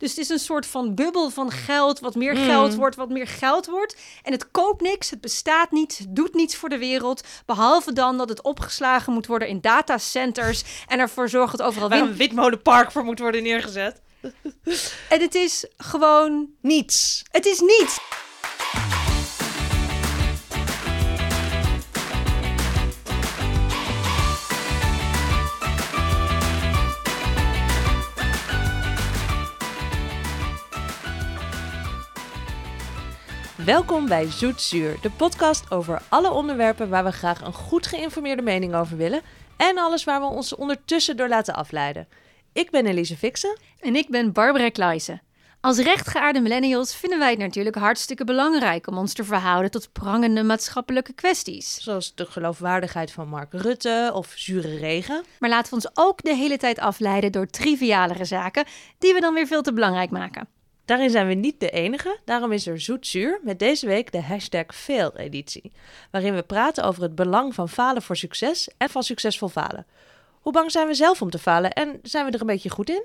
Dus het is een soort van bubbel van geld, wat meer Mm. geld wordt, wat meer geld wordt. En het koopt niks, het bestaat niet, het doet niets voor de wereld. Behalve dan dat het opgeslagen moet worden in datacenters en ervoor zorgt dat overal Waar een witmolenpark voor moet worden neergezet. En het is gewoon, Niets. het is niets. Welkom bij Zoetzuur, de podcast over alle onderwerpen waar we graag een goed geïnformeerde mening over willen en alles waar we ons ondertussen door laten afleiden. Ik ben Elise Fixen. En ik ben Barbara Kluijsen. Als rechtgeaarde millennials vinden wij het natuurlijk hartstikke belangrijk om ons te verhouden tot prangende maatschappelijke kwesties. Zoals de geloofwaardigheid van Mark Rutte of zure regen. Maar laten we ons ook de hele tijd afleiden door trivialere zaken die we dan weer veel te belangrijk maken. Daarin zijn we niet de enige, daarom is er Zoetzuur met deze week de hashtag fail-editie. Waarin we praten over het belang van falen voor succes en van succesvol falen. Hoe bang zijn we zelf om te falen en zijn we er een beetje goed in?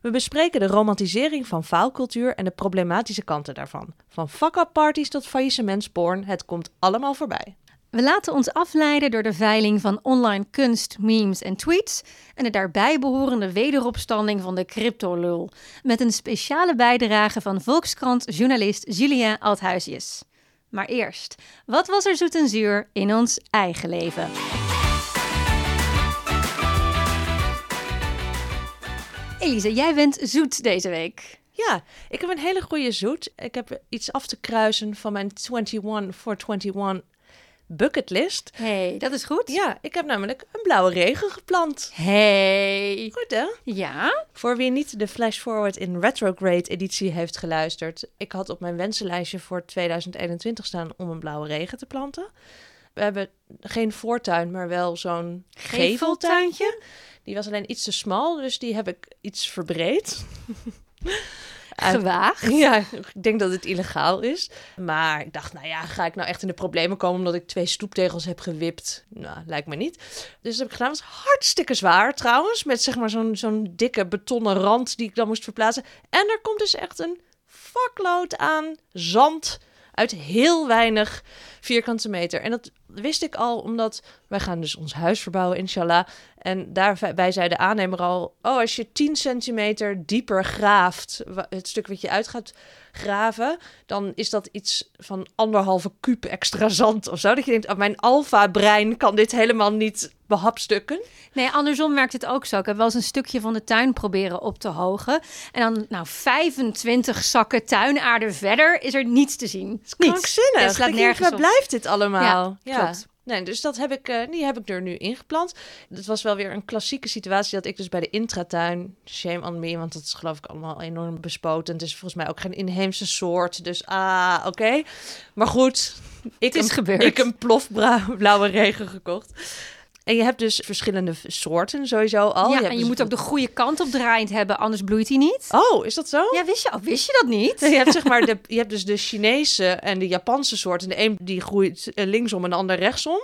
We bespreken de romantisering van faalcultuur en de problematische kanten daarvan. Van fuck-up parties tot faillissementsporn, het komt allemaal voorbij. We laten ons afleiden door de veiling van online kunst, memes en tweets en de daarbij behorende wederopstanding van de cryptolul. Met een speciale bijdrage van Volkskrant-journalist Julia Althuisjes. Maar eerst, wat was er zoet en zuur in ons eigen leven? Elise, jij bent zoet deze week. Ja, ik heb een hele goede zoet. Ik heb iets af te kruisen van mijn 21 for 21 bucketlist. hey, dat is goed. Ja, ik heb namelijk een blauwe regen geplant. Hey. Goed hè? Ja? Voor wie niet de Flash Forward in Retrograde editie heeft geluisterd. Ik had op mijn wensenlijstje voor 2021 staan om een blauwe regen te planten. We hebben geen voortuin, maar wel zo'n geveltuintje. Die was alleen iets te smal, dus die heb ik iets verbreed. Gewaagd. Ja, ik denk dat het illegaal is. Maar ik dacht, nou ja, ga ik nou echt in de problemen komen omdat ik twee stoeptegels heb gewipt? Nou, lijkt me niet. Dus dat heb ik gedaan. Het was hartstikke zwaar trouwens. Met zeg maar zo'n zo'n dikke betonnen rand die ik dan moest verplaatsen. En er komt dus echt een fuckload aan zand uit heel weinig vierkante meter. En dat wist ik al omdat wij gaan dus ons huis verbouwen, inshallah. En daarbij zei de aannemer al, oh, als je 10 centimeter dieper graaft, het stuk wat je uit gaat graven, dan is dat iets van anderhalve kuub extra zand of zo. Dat je denkt, oh, mijn alfa-brein kan dit helemaal niet behapstukken. Nee, andersom werkt het ook zo. Ik heb wel eens een stukje van de tuin proberen op te hogen. En dan, nou, 25 zakken tuinaarde verder is er niets te zien. Niets. Krankzinnig. Het slaat nergens Waar op. blijft dit allemaal? Ja, klopt. Nee, dus dat heb ik, eh, die heb ik er nu ingeplant. Het was wel weer een klassieke situatie dat ik dus bij de intratuin, shame on me, want dat is geloof ik allemaal enorm bespoten. Het is volgens mij ook geen inheemse soort, dus ah, oké. Maar goed, ik Het is een, gebeurd. ik een plofblauwe regen gekocht. En je hebt dus verschillende soorten sowieso al. ja, hebt en je dus moet ook de goede kant op draaiend hebben, anders bloeit hij niet. Oh, is dat zo? Ja, wist je, oh, wist je dat niet? Je hebt, zeg maar de, je hebt dus de Chinese en de Japanse soort. En de een die groeit eh, linksom en de ander rechtsom.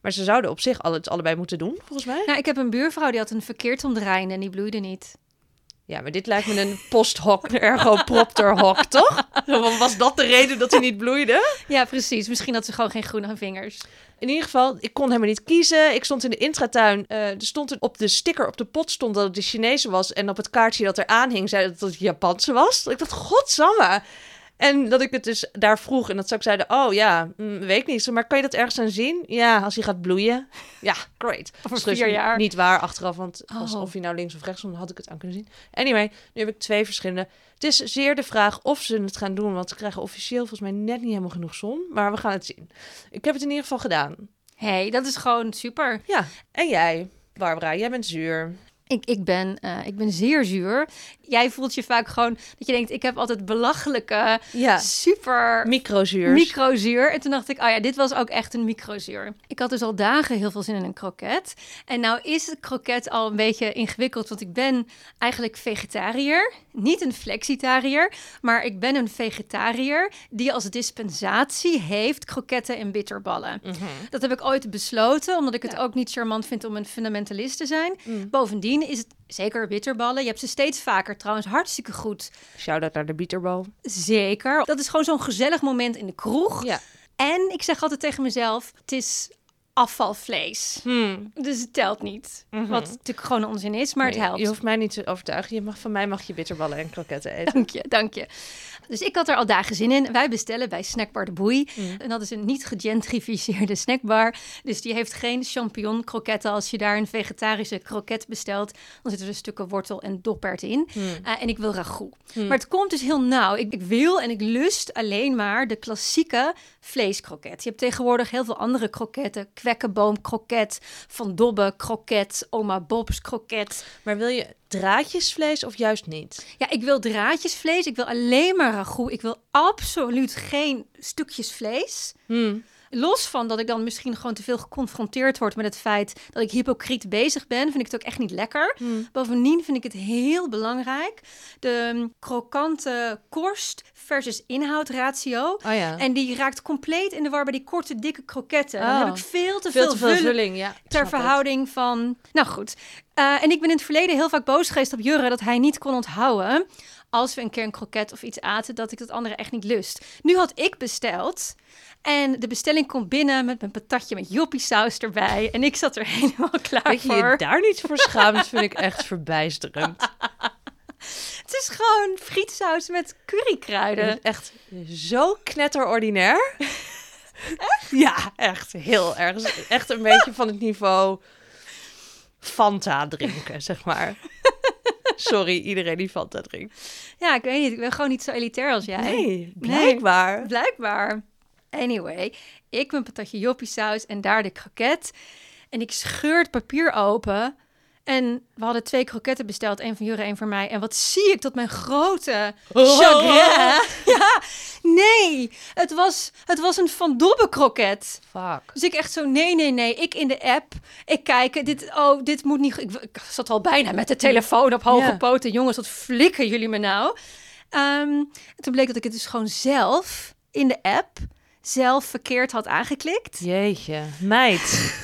Maar ze zouden op zich al het allebei moeten doen, volgens mij. Nou, ik heb een buurvrouw die had een verkeerd omdraaiende en die bloeide niet. Ja, maar dit lijkt me een post-hoc, ergo propter hoc, toch? Was dat de reden dat hij niet bloeide? Ja, precies. Misschien had ze gewoon geen groene vingers. In ieder geval, ik kon helemaal niet kiezen. Ik stond in de intratuin. Eh, er stond op de sticker op de pot stond dat het de Chinese was. En op het kaartje dat er aan hing, zei dat het Japanse was. Ik dacht, godsamme. En dat ik het dus daar vroeg en dat ze ook zeiden, oh ja, mm, weet ik niet. Maar kan je dat ergens aan zien? Ja, als hij gaat bloeien. Ja, great. Over Dus vier jaar. Niet waar achteraf, want als, Oh. of hij nou links of rechts stond, had ik het aan kunnen zien. Anyway, nu heb ik twee verschillende. Het is zeer de vraag of ze het gaan doen, want ze krijgen officieel volgens mij net niet helemaal genoeg zon. Maar we gaan het zien. Ik heb het in ieder geval gedaan. hey, dat is gewoon super. Ja, en jij, Barbara, jij bent zuur. Ik, ik, ben, eh, ik ben zeer zuur. Jij voelt je vaak gewoon dat je denkt, ik heb altijd belachelijke, Ja, super microzuur. microzuur. En toen dacht ik, oh ja, dit was ook echt een microzuur. Ik had dus al dagen heel veel zin in een kroket. En nou is het kroket al een beetje ingewikkeld, want ik ben eigenlijk vegetariër. Niet een flexitariër, maar ik ben een vegetariër die als dispensatie heeft kroketten en bitterballen. Mhm. Dat heb ik ooit besloten, omdat ik het ook niet charmant vind om een fundamentalist te zijn. Mm. Bovendien is het Zeker bitterballen. Je hebt ze steeds vaker trouwens. Hartstikke goed. Shout-out naar de bieterbal. Zeker. Dat is gewoon zo'n gezellig moment in de kroeg. Ja. En ik zeg altijd tegen mezelf, het is afvalvlees. Hmm. Dus het telt niet. Mhm. Wat natuurlijk gewoon onzin is, maar het helpt. Je hoeft mij niet te overtuigen. Je mag, van mij mag je bitterballen en kroketten eten. Dank je, dank je. Dus ik had er al dagen zin in. Wij bestellen bij Snackbar de Boei. Mm. En dat is een niet gegentrificeerde snackbar. Dus die heeft geen champignon kroketten. Als je daar een vegetarische kroket bestelt, dan zitten er stukken wortel en doppert in. Hmm. Eh, en ik wil ragout. Maar het komt dus heel nauw. Ik, ik wil en ik lust alleen maar de klassieke vleeskroket. Je hebt tegenwoordig heel veel andere kroketten. Kwekkenboom kroket, Van Dobbe kroket, Oma Bob's kroket. Maar wil je draadjesvlees of juist niet? Ja, ik wil draadjesvlees. Ik wil alleen maar ragout. Ik wil absoluut geen stukjes vlees. Hmm. Los van dat ik dan misschien gewoon te veel geconfronteerd word met het feit dat ik hypocriet bezig ben, vind ik het ook echt niet lekker. Hmm. Bovendien vind ik het heel belangrijk de mm, krokante korst versus inhoudratio. Oh ja. En die raakt compleet in de war bij die korte, dikke kroketten. Dan Oh. heb ik veel te veel veel, te veel vulling ja. ter het. verhouding van. Nou goed. Eh, en ik ben in het verleden heel vaak boos geweest op Jurre dat hij niet kon onthouden. Als we een keer een kroket of iets aten, dat ik dat andere echt niet lust. Nu had ik besteld. En de bestelling komt binnen met mijn patatje met joppie saus erbij. En ik zat er helemaal klaar Dat je voor. je daar niet voor schaamt, vind ik echt verbijsterend. Het is gewoon frietsaus met currykruiden. echt zo knetterordinair. Ja, echt heel erg. Echt een beetje van het niveau Fanta drinken, zeg maar. Sorry, iedereen die Fanta drinkt. Ja, ik weet niet. Ik ben gewoon niet zo elitair als jij. Nee, blijkbaar. Blijkbaar. Anyway, ik mijn patatje joppie saus en daar de kroket. En ik scheur het papier open. En we hadden twee kroketten besteld. één van Jure, één voor mij. En wat zie ik tot mijn grote Oh. chagrin. Ja, nee. Het was, het was een Van Dobbe kroket. Fuck. Dus ik echt zo, nee, nee, nee. Ik in de app. Ik kijk, dit, oh, dit moet niet... Ik, ik zat al bijna met de telefoon op hoge Ja. poten. Jongens, wat flikken jullie me nou? En toen bleek dat ik het dus gewoon zelf in de app zelf verkeerd had aangeklikt. Jeetje, meid.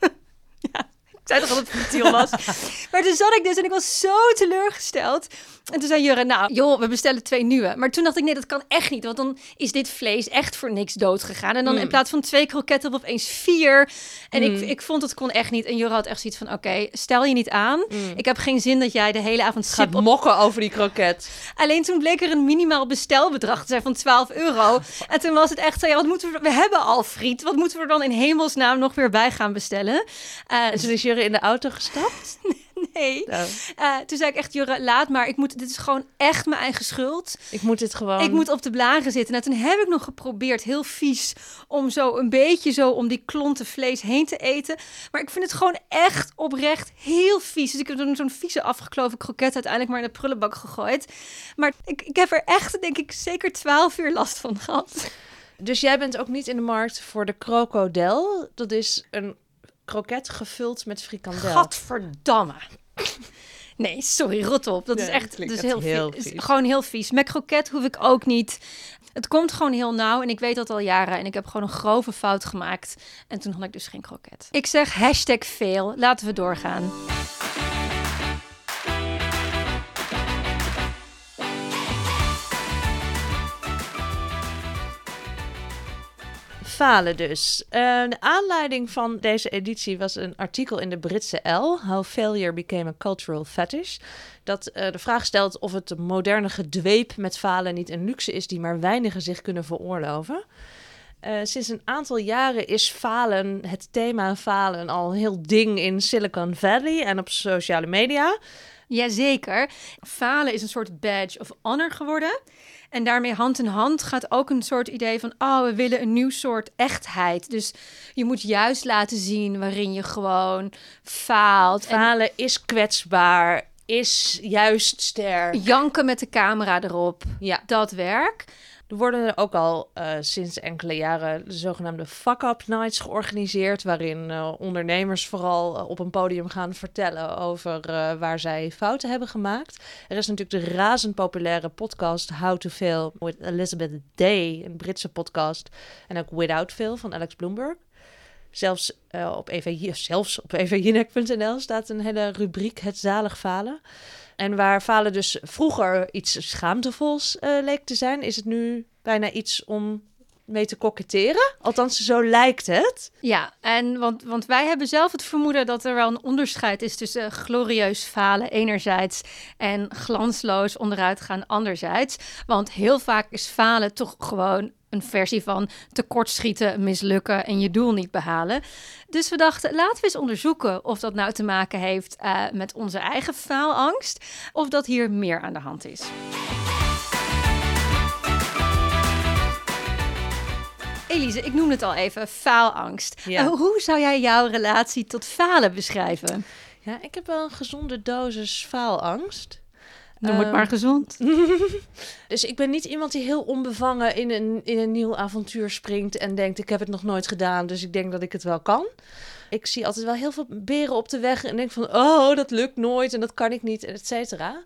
Ik zei toch dat het futiel was. maar toen zat ik dus en ik was zo teleurgesteld. En toen zei Jurre, nou joh, we bestellen twee nieuwe. Maar toen dacht ik, nee, dat kan echt niet. Want dan is dit vlees echt voor niks dood gegaan. En dan Mm. in plaats van twee kroketten op opeens vier. En Mm. ik, ik vond het kon echt niet. En Jurre had echt zoiets van, oké, stel je niet aan. Ik heb geen zin dat jij de hele avond. Gaat sip op... mokken over die kroket. Alleen toen bleek er een minimaal bestelbedrag te zijn van 12 euro. En toen was het echt zo, ja, wat moeten we... We hebben al friet. Wat moeten we er dan in hemelsnaam nog weer bij gaan bestellen? Eh, En toen in de auto gestapt. nee. Nou, Eh, toen zei ik echt, Jurre, laat maar. Ik moet, dit is gewoon echt mijn eigen schuld. ik moet dit gewoon... Ik moet op de blaren zitten. En toen heb ik nog geprobeerd, heel vies, om zo een beetje zo om die klonten vlees heen te eten. Maar ik vind het gewoon echt oprecht heel vies. Dus ik heb toen zo'n vieze afgekloven kroket uiteindelijk maar in de prullenbak gegooid. Maar ik, ik heb er echt, denk ik, zeker twaalf uur last van gehad. Dus jij bent ook niet in de markt voor de crocodel. Dat is een kroket gevuld met frikandel. Gadverdamme. Nee, sorry, rot op. Dat is echt, dat echt heel, heel vies. vies. Gewoon heel vies. Met kroket hoef ik ook niet. Het komt gewoon heel nauw en ik weet dat al jaren. En ik heb gewoon een grove fout gemaakt. En toen had ik dus geen kroket. Ik zeg hashtag veel. Laten we doorgaan. Falen dus. Eh, de aanleiding van deze editie was een artikel in de Britse L, How Failure Became a Cultural Fetish. Dat eh, de vraag stelt of het moderne gedweep met falen niet een luxe is die maar weinigen zich kunnen veroorloven. Eh, sinds een aantal jaren is falen, het thema falen, al heel ding in Silicon Valley en op sociale media. Jazeker. Falen is een soort badge of honor geworden. En daarmee hand in hand gaat ook een soort idee van... oh, we willen een nieuw soort echtheid. Dus je moet juist laten zien waarin je gewoon faalt. En Falen is kwetsbaar, is juist sterk. janken met de camera erop. Ja. Dat werk. Er worden ook al eh, sinds enkele jaren de zogenaamde fuck-up nights georganiseerd, waarin eh, ondernemers vooral eh, op een podium gaan vertellen over waar zij fouten hebben gemaakt. Er is natuurlijk de razend populaire podcast How to Fail with Elizabeth Day, een Britse podcast, en ook Without Fail van Alex Bloomberg. Zelfs, op EV, zelfs op evjinek.nl staat een hele rubriek Het zalig falen. En waar falen dus vroeger iets schaamtevols uh, leek te zijn, is het nu bijna iets om mee te koketteren. Althans, zo lijkt het. Ja, en want, want wij hebben zelf het vermoeden dat er wel een onderscheid is tussen glorieus falen enerzijds en glansloos onderuit gaan anderzijds. Want heel vaak is falen toch gewoon een versie van tekortschieten, mislukken en je doel niet behalen. Dus we dachten, laten we eens onderzoeken of dat nou te maken heeft uh, met onze eigen faalangst of dat hier meer aan de hand is. Elise, ik noem het al even, faalangst. Ja. Uh, hoe zou jij jouw relatie tot falen beschrijven? Ja, ik heb wel een gezonde dosis faalangst. Noem het maar ehm, gezond. dus ik ben niet iemand die heel onbevangen in een, in een nieuw avontuur springt en denkt: ik heb het nog nooit gedaan, dus ik denk dat ik het wel kan. Ik zie altijd wel heel veel beren op de weg en denk van: oh, dat lukt nooit en dat kan ik niet, et cetera.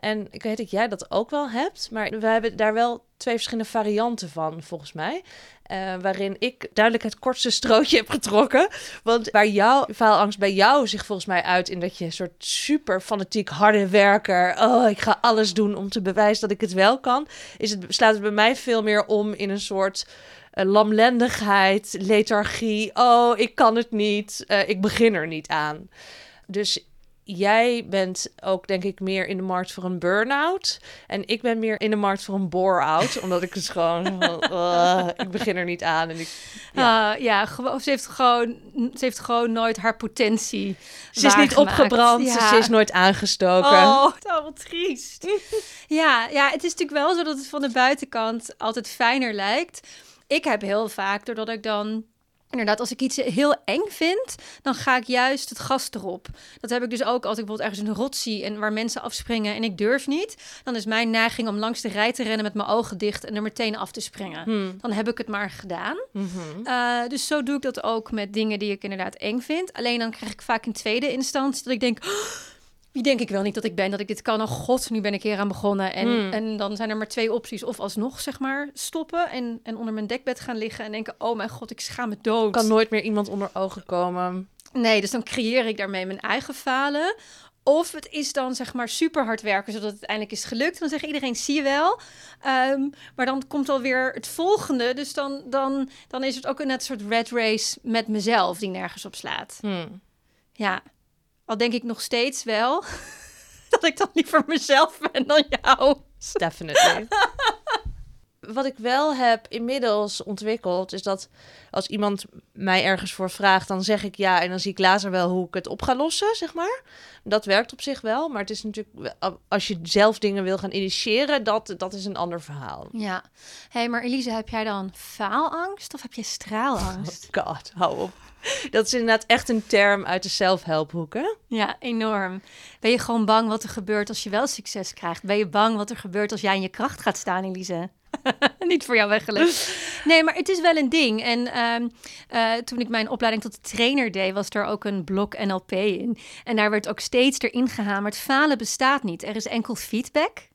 En ik weet dat jij dat ook wel hebt, maar we hebben daar wel twee verschillende varianten van, volgens mij. Uh, waarin ik duidelijk het kortste strootje heb getrokken. Want waar jouw faalangst bij jou zich volgens mij uit in dat je een soort super fanatiek harde werker. Oh, ik ga alles doen om te bewijzen dat ik het wel kan. Is het, slaat het bij mij veel meer om in een soort uh, lamlendigheid, lethargie. Oh, ik kan het niet. Uh, ik begin er niet aan. Dus jij bent ook, denk ik, meer in de markt voor een burn-out. En ik ben meer in de markt voor een bore-out. omdat ik het gewoon... uh, ik begin er niet aan. En ik, ja, uh, ja ze, heeft gewoon, ze heeft gewoon nooit haar potentie Ze is niet opgebrand. Ja. Ze is nooit aangestoken. Oh, wat triest. ja, ja, het is natuurlijk wel zo dat het van de buitenkant altijd fijner lijkt. Ik heb heel vaak, doordat ik dan Inderdaad, als ik iets heel eng vind, dan ga ik juist het gas erop. Dat heb ik dus ook als ik bijvoorbeeld ergens een rot zie en waar mensen afspringen en ik durf niet. Dan is mijn neiging om langs de rij te rennen met mijn ogen dicht en er meteen af te springen. Hmm. Dan heb ik het maar gedaan. Mhm. Eh, dus zo doe ik dat ook met dingen die ik inderdaad eng vind. Alleen dan krijg ik vaak in tweede instantie dat ik denk. Oh, wie denk ik wel niet dat ik ben, dat ik dit kan. Oh god, nu ben ik hier aan begonnen. En, hmm. en dan zijn er maar twee opties. Of alsnog, zeg maar, stoppen en, en onder mijn dekbed gaan liggen en denken... oh mijn god, ik schaam me dood. Kan nooit meer iemand onder ogen komen. Nee, dus dan creëer ik daarmee mijn eigen falen. Of het is dan zeg maar super hard werken, zodat het uiteindelijk is gelukt. Dan zegt iedereen, zie je wel. Ehm, maar dan komt alweer het volgende. Dus dan, dan, dan is het ook een net soort red race met mezelf die nergens op slaat. Hmm. Ja. Al denk ik nog steeds wel dat ik dan liever mezelf ben dan jou. Definitely. Wat ik wel heb inmiddels ontwikkeld, is dat als iemand mij ergens voor vraagt, dan zeg ik ja en dan zie ik later wel hoe ik het op ga lossen, zeg maar. Dat werkt op zich wel, maar het is natuurlijk, als je zelf dingen wil gaan initiëren, dat, dat is een ander verhaal. Ja. hey, maar Elise, heb jij dan faalangst of heb je straalangst? Oh God, hou op. Dat is inderdaad echt een term uit de zelfhelphoek, hè? Ja, enorm. Ben je gewoon bang wat er gebeurt als je wel succes krijgt? Ben je bang wat er gebeurt als jij in je kracht gaat staan, Elise? Niet voor jou weggelegd. Nee, maar het is wel een ding. En ehm, eh, toen ik mijn opleiding tot trainer deed, was er ook een blok NLP in. En daar werd ook steeds erin gehamerd: falen bestaat niet. Er is enkel feedback.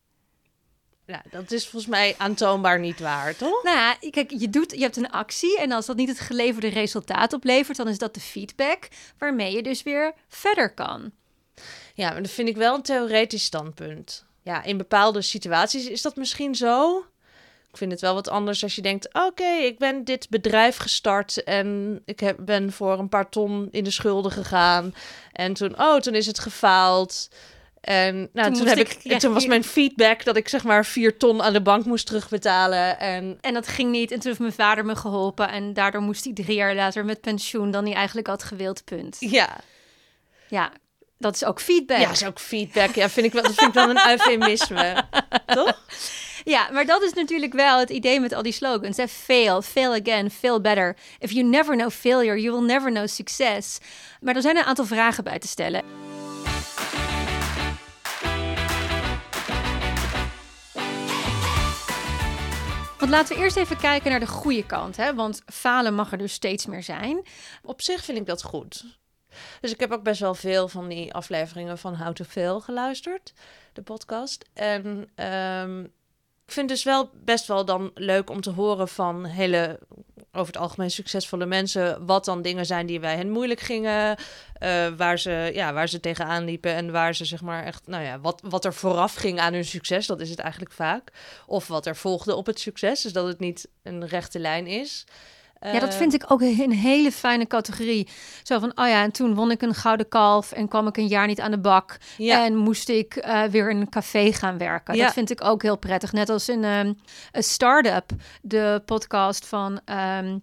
Ja, dat is volgens mij aantoonbaar niet waar, toch? Nou ja, kijk, je, doet, je hebt een actie en als dat niet het geleverde resultaat oplevert, dan is dat de feedback waarmee je dus weer verder kan. Ja, maar dat vind ik wel een theoretisch standpunt. Ja, in bepaalde situaties is dat misschien zo. Ik vind het wel wat anders als je denkt: oké, ik ben dit bedrijf gestart en ik heb, ben voor een paar ton in de schulden gegaan. En toen, oh, toen is het gefaald. En nou, toen, heb ik, toen was mijn feedback dat ik zeg maar vier ton aan de bank moest terugbetalen. En, en dat ging niet. En toen heeft mijn vader me geholpen. En daardoor moest hij drie jaar later met pensioen dan hij eigenlijk had gewild, punt. Ja. Ja, dat is ook feedback. Ja, dat is ook feedback. Ja, vind ik wel, dat vind ik wel een eufemisme. Toch? Ja, maar dat is natuurlijk wel het idee met al die slogans. Hè? Fail, fail again, fail better. If you never know failure, you will never know success. Maar er zijn een aantal vragen bij te stellen. Laten we eerst even kijken naar de goede kant. Hè? Want falen mag er dus steeds meer zijn. Op zich vind ik dat goed. Dus ik heb ook best wel veel van die afleveringen van How to Fail geluisterd, de podcast. En um, ik vind dus wel best wel dan leuk om te horen van hele over het algemeen succesvolle mensen, wat dan dingen zijn die bij hen moeilijk gingen, eh, waar, ze, ja, waar ze tegenaan liepen en waar ze zeg maar echt, nou ja, wat, wat er vooraf ging aan hun succes, dat is het eigenlijk vaak. Of wat er volgde op het succes, dus dat het niet een rechte lijn is. Ja, dat vind ik ook een hele fijne categorie. Zo van, oh ja, en toen won ik een gouden kalf en kwam ik een jaar niet aan de bak. Ja. En moest ik eh, weer in een café gaan werken. Ja. Dat vind ik ook heel prettig. Net als in ehm, een Startup, de podcast van... ehm,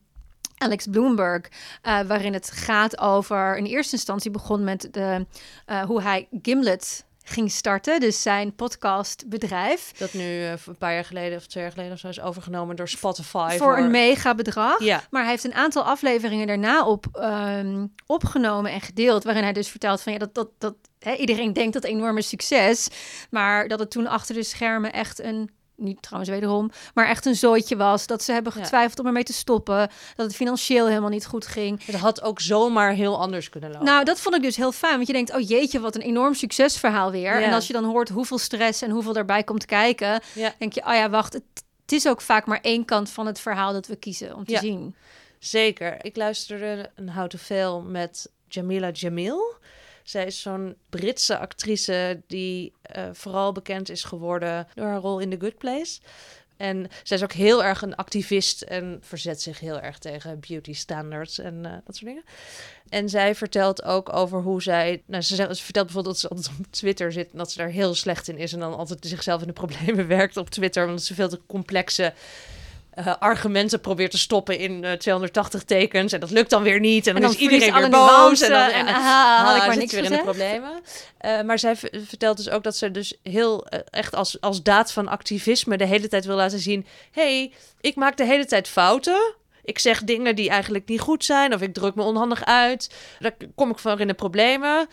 Alex Bloomberg, eh, waarin het gaat over... In eerste instantie begon met de, eh, hoe hij Gimlet ging starten. Dus zijn podcastbedrijf. Dat nu eh, een paar jaar geleden of twee jaar geleden of zo is overgenomen door Spotify. voor een mega bedrag. Ja, Maar hij heeft een aantal afleveringen daarna op, ehm, opgenomen en gedeeld. Waarin hij dus vertelt van ja, dat, dat, dat hè, iedereen denkt dat enorme succes. Maar dat het toen achter de schermen echt een. Niet trouwens wederom, maar echt een zooitje was. Dat ze hebben getwijfeld om ermee te stoppen. Dat het financieel helemaal niet goed ging. het had ook zomaar heel anders kunnen lopen. Nou, dat vond ik dus heel fijn. Want je denkt, oh jeetje, wat een enorm succesverhaal weer. Ja. En als je dan hoort hoeveel stress en hoeveel daarbij komt kijken, ja, denk je, oh ja, wacht, het, het is ook vaak maar één kant van het verhaal dat we kiezen om te Ja. zien. zeker. Ik luisterde een to Fail met Jamila Jamil. Zij is zo'n Britse actrice die eh, vooral bekend is geworden door haar rol in The Good Place. En zij is ook heel erg een activist en verzet zich heel erg tegen beauty standards en eh, dat soort dingen. En zij vertelt ook over hoe zij. Nou, ze, ze vertelt bijvoorbeeld dat ze altijd op Twitter zit en dat ze daar heel slecht in is. En dan altijd zichzelf in de problemen werkt op Twitter. Omdat ze veel te complexe eh, argumenten probeert te stoppen in eh, 280 tekens. En dat lukt dan weer niet. En dan, is iedereen weer boos. En dan en, aha, had ik maar niks weer in de problemen. Eh, maar zij vertelt dus ook dat ze dus heel eh, echt als, als daad van activisme de hele tijd wil laten zien: hey, ik maak de hele tijd fouten. Ik zeg dingen die eigenlijk niet goed zijn, of ik druk me onhandig uit. Daar kom ik voor in de problemen.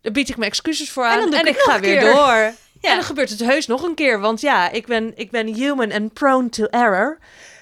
Daar bied ik me excuses voor aan dan en, ik ik ga weer keer. door. En dan gebeurt het heus nog een keer, want ja, ik ben, ik ben human and prone to error.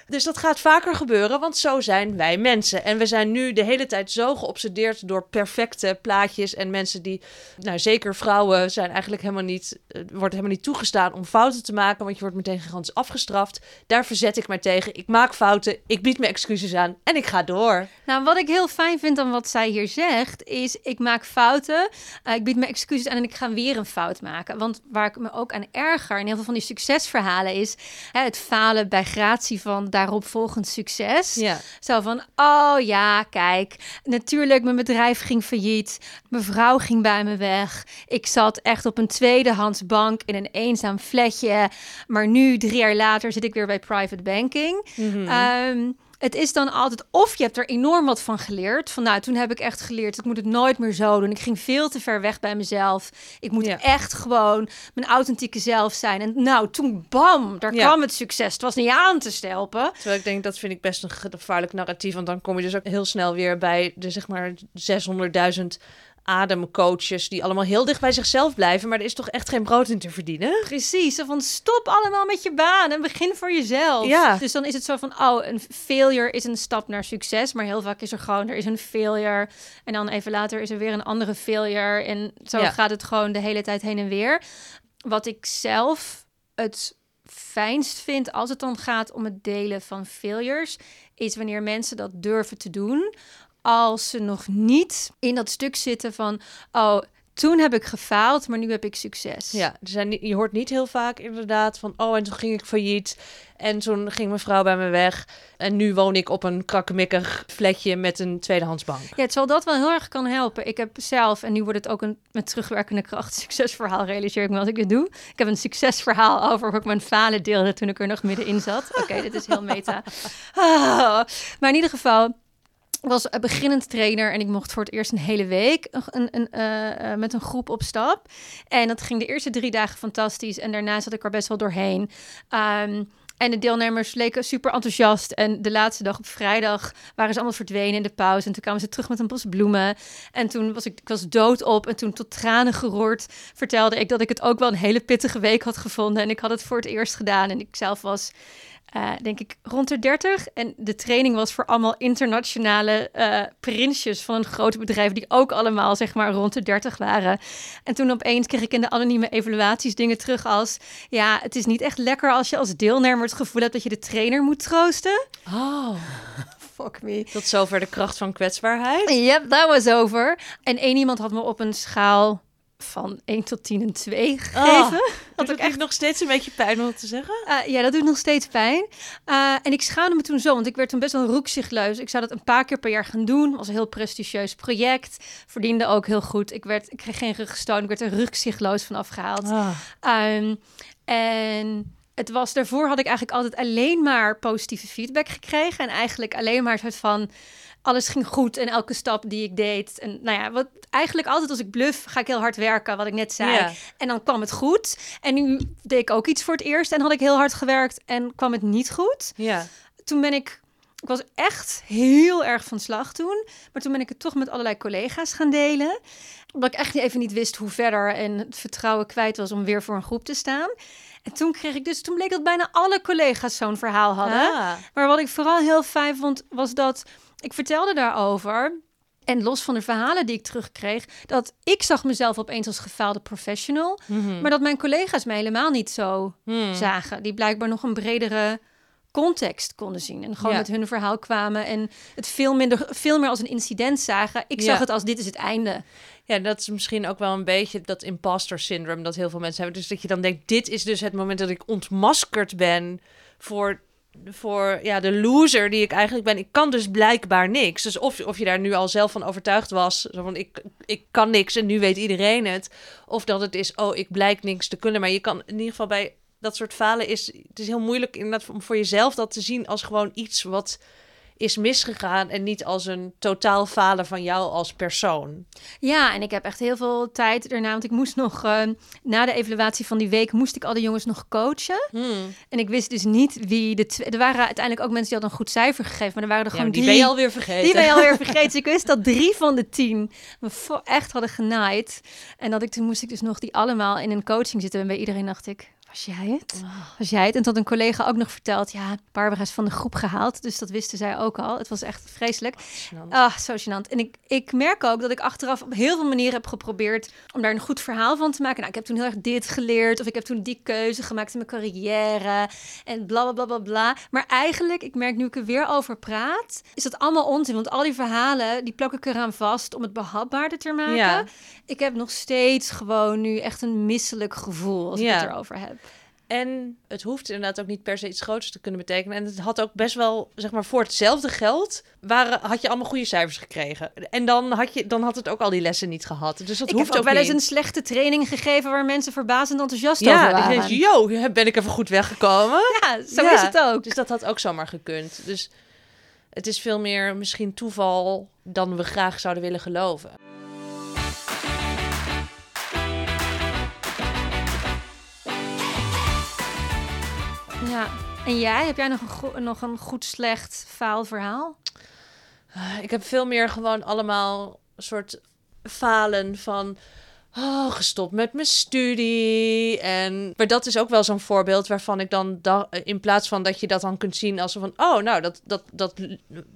Dus dat gaat vaker gebeuren, want zo zijn wij mensen. En we zijn nu de hele tijd zo geobsedeerd door perfecte plaatjes. En mensen die, nou zeker vrouwen, zijn eigenlijk helemaal niet, eh, wordt helemaal niet toegestaan om fouten te maken. Want je wordt meteen gigantisch afgestraft. Daar verzet ik mij tegen. Ik maak fouten, ik bied me excuses aan en ik ga door. Nou, wat ik heel fijn vind aan wat zij hier zegt, is ik maak fouten, eh, ik bied me excuses aan en ik ga weer een fout maken. Want waar ik me ook aan erger in heel veel van die succesverhalen is hè, het falen bij gratie van daaropvolgend succes. Ja. Zo van, oh ja, kijk, natuurlijk, mijn bedrijf ging failliet. Mijn vrouw ging bij me weg. Ik zat echt op een tweedehands bank in een eenzaam flatje. Maar nu, drie jaar later, zit ik weer bij private banking. Mhm. Ehm, het is dan altijd, of je hebt er enorm wat van geleerd. Van nou, toen heb ik echt geleerd, ik moet het nooit meer zo doen. Ik ging veel te ver weg bij mezelf. Ik moet Ja. echt gewoon mijn authentieke zelf zijn. En nou, toen bam, daar Ja. kwam het succes. Het was niet aan te stelpen. Terwijl ik denk, dat vind ik best een gevaarlijk narratief. Want dan kom je dus ook heel snel weer bij de zeg maar 600.000 ademcoaches... die allemaal heel dicht bij zichzelf blijven. Maar er is toch echt geen brood in te verdienen? Precies, zo van stop allemaal met je baan en begin voor jezelf. Ja. Dus dan is het zo van, oh, een failure is een stap naar succes. Maar heel vaak is er gewoon, er is een failure. En dan even later is er weer een andere failure. En zo Ja. gaat het gewoon de hele tijd heen en weer. Wat ik zelf het fijnst vind als het dan gaat om het delen van failures... is wanneer mensen dat durven te doen... als ze nog niet in dat stuk zitten van... oh, toen heb ik gefaald, maar nu heb ik succes. Ja, er zijn je hoort niet heel vaak inderdaad van... oh, en toen ging ik failliet. En toen ging mijn vrouw bij me weg. En nu woon ik op een krakkemikkig flatje met een tweedehands bank. Ja, het zal dat wel heel erg kan helpen. Ik heb zelf, en nu wordt het ook een met terugwerkende kracht succesverhaal, realiseer ik me als ik het doe. Ik heb een succesverhaal over hoe ik mijn falen deelde toen ik er nog middenin zat. Oké, dit is heel meta. Ah, maar in ieder geval, was een beginnend trainer en ik mocht voor het eerst een hele week een, een, eh, eh, met een groep op stap. En dat ging de eerste drie dagen fantastisch en daarna zat ik er best wel doorheen. Ehm, en de deelnemers leken super enthousiast. En de laatste dag op vrijdag waren ze allemaal verdwenen in de pauze. En toen kwamen ze terug met een bos bloemen. En toen was ik, ik was doodop. En toen tot tranen geroerd vertelde ik dat ik het ook wel een hele pittige week had gevonden. En ik had het voor het eerst gedaan. En ik zelf was, eh, denk ik, rond de 30. En de training was voor allemaal internationale eh prinsjes van een groot bedrijf. Die ook allemaal, zeg maar, rond de 30 waren. En toen opeens kreeg ik in de anonieme evaluaties dingen terug als... Ja, het is niet echt lekker als je als deelnemer het gevoel hebt dat je de trainer moet troosten. Oh. fuck me. Tot zover de kracht van kwetsbaarheid. Yep, that was over. En één iemand had me op een schaal van 1 tot 10 een 2 gegeven. Oh, ik ik echt nog steeds een beetje pijn om het te zeggen? Uh, ja, dat doet nog steeds pijn. Uh, en ik schaamde me toen zo, want ik werd toen best wel roekzichtluis. Ik zou dat een paar keer per jaar gaan doen. was een heel prestigieus project. Verdiende ook heel goed. Ik, werd, ik kreeg geen ruggestoon. Ik werd er rugzichtloos van afgehaald. Ah. Um, en het was daarvoor had ik eigenlijk altijd alleen maar positieve feedback gekregen. En eigenlijk alleen maar een soort van alles ging goed en elke stap die ik deed. En nou ja, wat eigenlijk altijd als ik bluff, ga ik heel hard werken, wat ik net zei. En dan kwam het goed. En nu deed ik ook iets voor het eerst en had ik heel hard gewerkt en kwam het niet goed. Ja. Toen ben ik, ik was echt heel erg van slag toen. Maar toen ben ik het toch met allerlei collega's gaan delen. Omdat ik echt even niet wist hoe verder en het vertrouwen kwijt was om weer voor een groep te staan. En toen kreeg ik dus, toen bleek dat bijna alle collega's zo'n verhaal hadden. Ah. Maar wat ik vooral heel fijn vond, was dat ik vertelde daarover. En los van de verhalen die ik terugkreeg, dat ik zag mezelf opeens als gefaalde professional. Mhm. Maar dat mijn collega's mij helemaal niet zo Hmm. zagen. Die blijkbaar nog een bredere context konden zien. En gewoon Ja. met hun verhaal kwamen en het veel, minder, veel meer als een incident zagen. Ik zag Ja. het als dit is het einde. Ja, dat is misschien ook wel een beetje dat imposter syndrome dat heel veel mensen hebben. Dus dat je dan denkt, dit is dus het moment dat ik ontmaskerd ben voor, voor ja, de loser die ik eigenlijk ben. Ik kan dus blijkbaar niks. Dus of, of je daar nu al zelf van overtuigd was, zo van ik, ik kan niks en nu weet iedereen het. Of dat het is, oh, ik blijk niks te kunnen. Maar je kan in ieder geval bij dat soort falen is, het is heel moeilijk inderdaad om voor jezelf dat te zien als gewoon iets wat is misgegaan en niet als een totaal falen van jou als persoon. Ja, en ik heb echt heel veel tijd daarna. Want ik moest nog, eh, na de evaluatie van die week, moest ik al de jongens nog coachen. Hmm. En ik wist dus niet wie de twee... Er waren uiteindelijk ook mensen die hadden een goed cijfer gegeven. Maar er waren er Ja, gewoon die drie... ben je alweer vergeten. Die ben je alweer vergeten. Dus ik wist dat drie van de tien me echt hadden genaaid. En dat ik toen moest ik dus nog die allemaal in een coaching zitten. En bij iedereen dacht ik, was jij het? Was jij het? En tot een collega ook nog verteld, ja, Barbara is van de groep gehaald. Dus dat wisten zij ook al. Het was echt vreselijk. Gênant. Ah, zo gênant. En ik, ik merk ook dat ik achteraf op heel veel manieren heb geprobeerd om daar een goed verhaal van te maken. Nou, ik heb toen heel erg dit geleerd, of ik heb toen die keuze gemaakt in mijn carrière en bla bla bla bla bla. Maar eigenlijk, ik merk nu ik er weer over praat, is dat allemaal onzin. Want al die verhalen, die plak ik eraan vast om het behapbaarder te maken. Ja. Ik heb nog steeds gewoon nu echt een misselijk gevoel als ik het erover heb. En het hoeft inderdaad ook niet per se iets groots te kunnen betekenen. En het had ook best wel, zeg maar, voor hetzelfde geld waren, had je allemaal goede cijfers gekregen. En dan had, je, dan had het ook al die lessen niet gehad. Dus dat ik hoeft heb ook ook wel eens een slechte training gegeven waar mensen verbazend enthousiast over ja, waren. dan denk je, yo, ben ik even goed weggekomen. Ja, zo Ja, is het ook. Dus dat had ook zomaar gekund. Dus het is veel meer misschien toeval dan we graag zouden willen geloven. En jij, heb jij nog een, nog een goed slecht faalverhaal? Ah, Ik heb veel meer gewoon allemaal soort falen van... Oh, gestopt met mijn studie. En, maar dat is ook wel zo'n voorbeeld waarvan ik dan... da- in plaats van dat je dat dan kunt zien als van... Oh, nou, dat, dat, dat,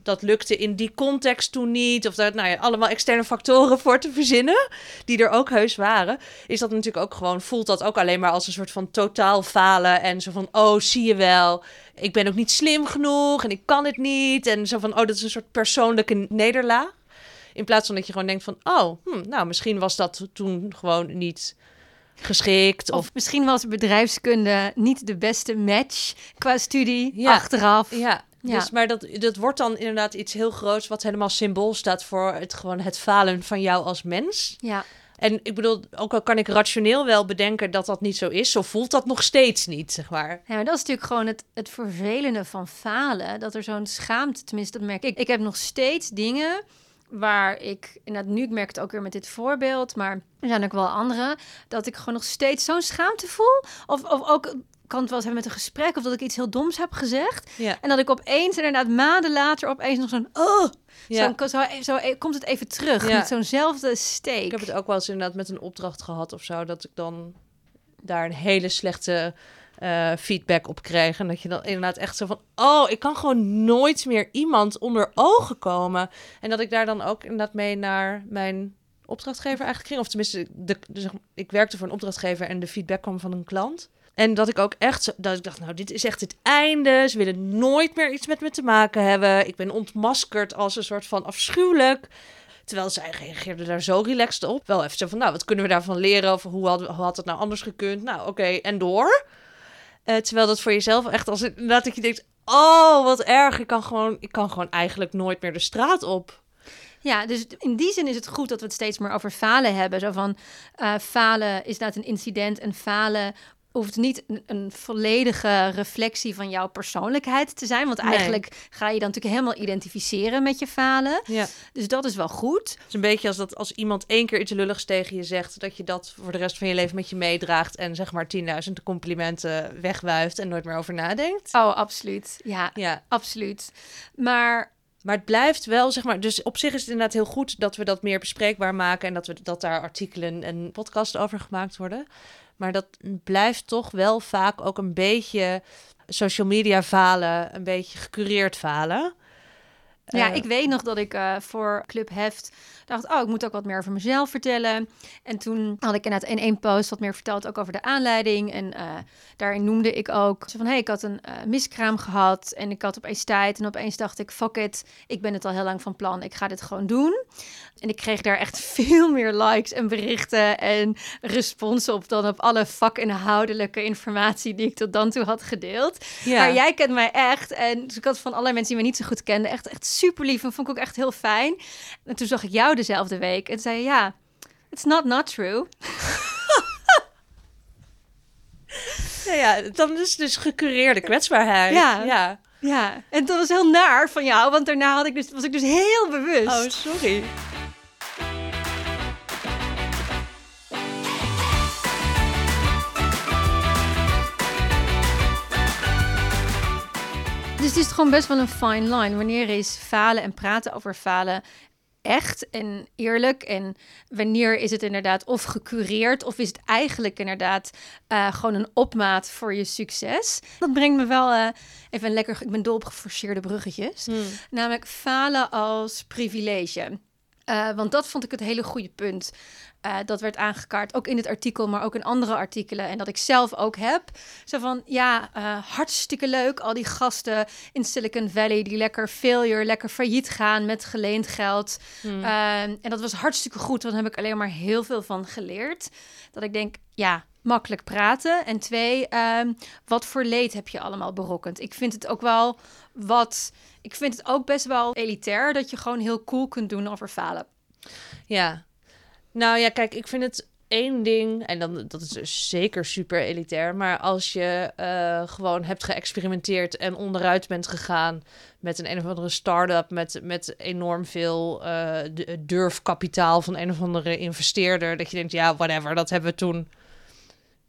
dat lukte in die context toen niet. Of daar nou ja, allemaal externe factoren voor te verzinnen. Die er ook heus waren. Is dat natuurlijk ook gewoon... Voelt dat ook alleen maar als een soort van totaal falen. En zo van... Oh, zie je wel. Ik ben ook niet slim genoeg. En ik kan het niet. En zo van... Oh, dat is een soort persoonlijke nederlaag. In plaats van dat je gewoon denkt van, oh, hm, nou, misschien was dat toen gewoon niet geschikt. Of, Of misschien was bedrijfskunde niet de beste match qua studie Ja. achteraf. ja, Ja. Dus, maar dat, dat wordt dan inderdaad iets heel groots, wat helemaal symbool staat voor het, gewoon het falen van jou als mens. Ja. En ik bedoel, ook al kan ik rationeel wel bedenken dat dat niet zo is, zo voelt dat nog steeds niet, zeg maar. Ja, maar dat is natuurlijk gewoon het, het vervelende van falen. Dat er zo'n schaamte, tenminste dat merk ik. Ik heb nog steeds dingen waar ik, inderdaad nu, ik merk het ook weer met dit voorbeeld, maar er zijn ook wel andere, dat ik gewoon nog steeds zo'n schaamte voel. Of, of ook, kan het wel eens hebben met een gesprek, of dat ik iets heel doms heb gezegd. Ja. En dat ik opeens, inderdaad maanden later, opeens nog zo'n, oh, Ja. zo, zo, zo, komt het even terug, Ja. met zo'nzelfde steek. Ik heb het ook wel eens inderdaad met een opdracht gehad of zo, dat ik dan daar een hele slechte eh, feedback op kreeg. En dat je dan inderdaad echt zo van, oh, ik kan gewoon nooit meer iemand onder ogen komen. En dat ik daar dan ook inderdaad mee naar mijn opdrachtgever eigenlijk ging. Of tenminste, de, ik werkte voor een opdrachtgever en de feedback kwam van een klant. En dat ik ook echt, dat ik dacht, nou, dit is echt het einde. Ze willen nooit meer iets met me te maken hebben. Ik ben ontmaskerd als een soort van afschuwelijk. Terwijl zij reageerde daar zo relaxed op. Wel even zo van, nou, wat kunnen we daarvan leren? Of hoe had, hoe had het nou anders gekund? Nou, oké, en door. Uh, terwijl dat voor jezelf echt als inderdaad dat je denkt, oh, wat erg. Ik kan gewoon, ik kan gewoon eigenlijk nooit meer de straat op. Ja, dus in die zin is het goed dat we het steeds meer over falen hebben. Zo van uh, falen is dat een incident en falen hoeft niet een, een, volledige reflectie van jouw persoonlijkheid te zijn. Want eigenlijk ga je dan natuurlijk helemaal identificeren met je falen. Ja. Dus dat is wel goed. Het is een beetje als dat als iemand één keer iets lulligs tegen je zegt, dat je dat voor de rest van je leven met je meedraagt en zeg maar 10.000 complimenten wegwuift en nooit meer over nadenkt. Oh, absoluut. Ja, Ja. absoluut. Maar Maar het blijft wel, zeg maar, dus op zich is het inderdaad heel goed dat we dat meer bespreekbaar maken en dat, we, dat daar artikelen en podcasts over gemaakt worden. Maar dat blijft toch wel vaak ook een beetje social media falen, een beetje gecureerd falen. Ja, Eh, ik weet nog dat ik eh, voor Club Heft dacht, oh, ik moet ook wat meer over mezelf vertellen. En toen had ik inderdaad in één post wat meer verteld, ook over de aanleiding. En eh, daarin noemde ik ook zo van, hey, ik had een miskraam gehad en ik had opeens tijd. En opeens dacht ik, fuck it, ik ben het al heel lang van plan, ik ga dit gewoon doen. En ik kreeg daar echt veel meer likes en berichten en responsen op dan op alle vakinhoudelijke informatie die ik tot dan toe had gedeeld. ja. Maar jij kent mij echt. En dus ik had van allerlei mensen die mij niet zo goed kenden, echt, echt super lief. En vond ik ook echt heel fijn. En toen zag ik jou dezelfde week. En zei je, ja, it's not not true. Ja, ja, dan is het dus gecureerde kwetsbaarheid. Ja. ja. Ja, en dat was heel naar van jou. Want daarna had ik dus, was ik dus heel bewust. Oh, sorry. Het is gewoon best wel een fine line. Wanneer is falen en praten over falen echt en eerlijk? En wanneer is het inderdaad of gecureerd... of is het eigenlijk inderdaad eh, gewoon een opmaat voor je succes? Dat brengt me wel eh, even een lekker... Ik ben dol op geforceerde bruggetjes. Namelijk falen als privilege. Eh, want dat vond ik het hele goede punt. Eh, dat werd aangekaart, ook in het artikel, maar ook in andere artikelen. En dat ik zelf ook heb. Zo van, ja, eh, hartstikke leuk. Al die gasten in Silicon Valley die lekker failure, lekker failliet gaan met geleend geld. Hmm. Eh, en dat was hartstikke goed, want daar heb ik alleen maar heel veel van geleerd. Dat ik denk, ja, makkelijk praten. En twee, ehm, wat voor leed heb je allemaal berokkend? Ik vind het ook wel wat... Ik vind het ook best wel elitair dat je gewoon heel cool kunt doen over falen. Ja. Nou ja, kijk, ik vind het één ding, en dan, dat is dus zeker super elitair, maar als je eh, gewoon hebt geëxperimenteerd en onderuit bent gegaan met een een of andere start-up, met, met enorm veel eh, durfkapitaal van een of andere investeerder, dat je denkt, ja, whatever, dat hebben we toen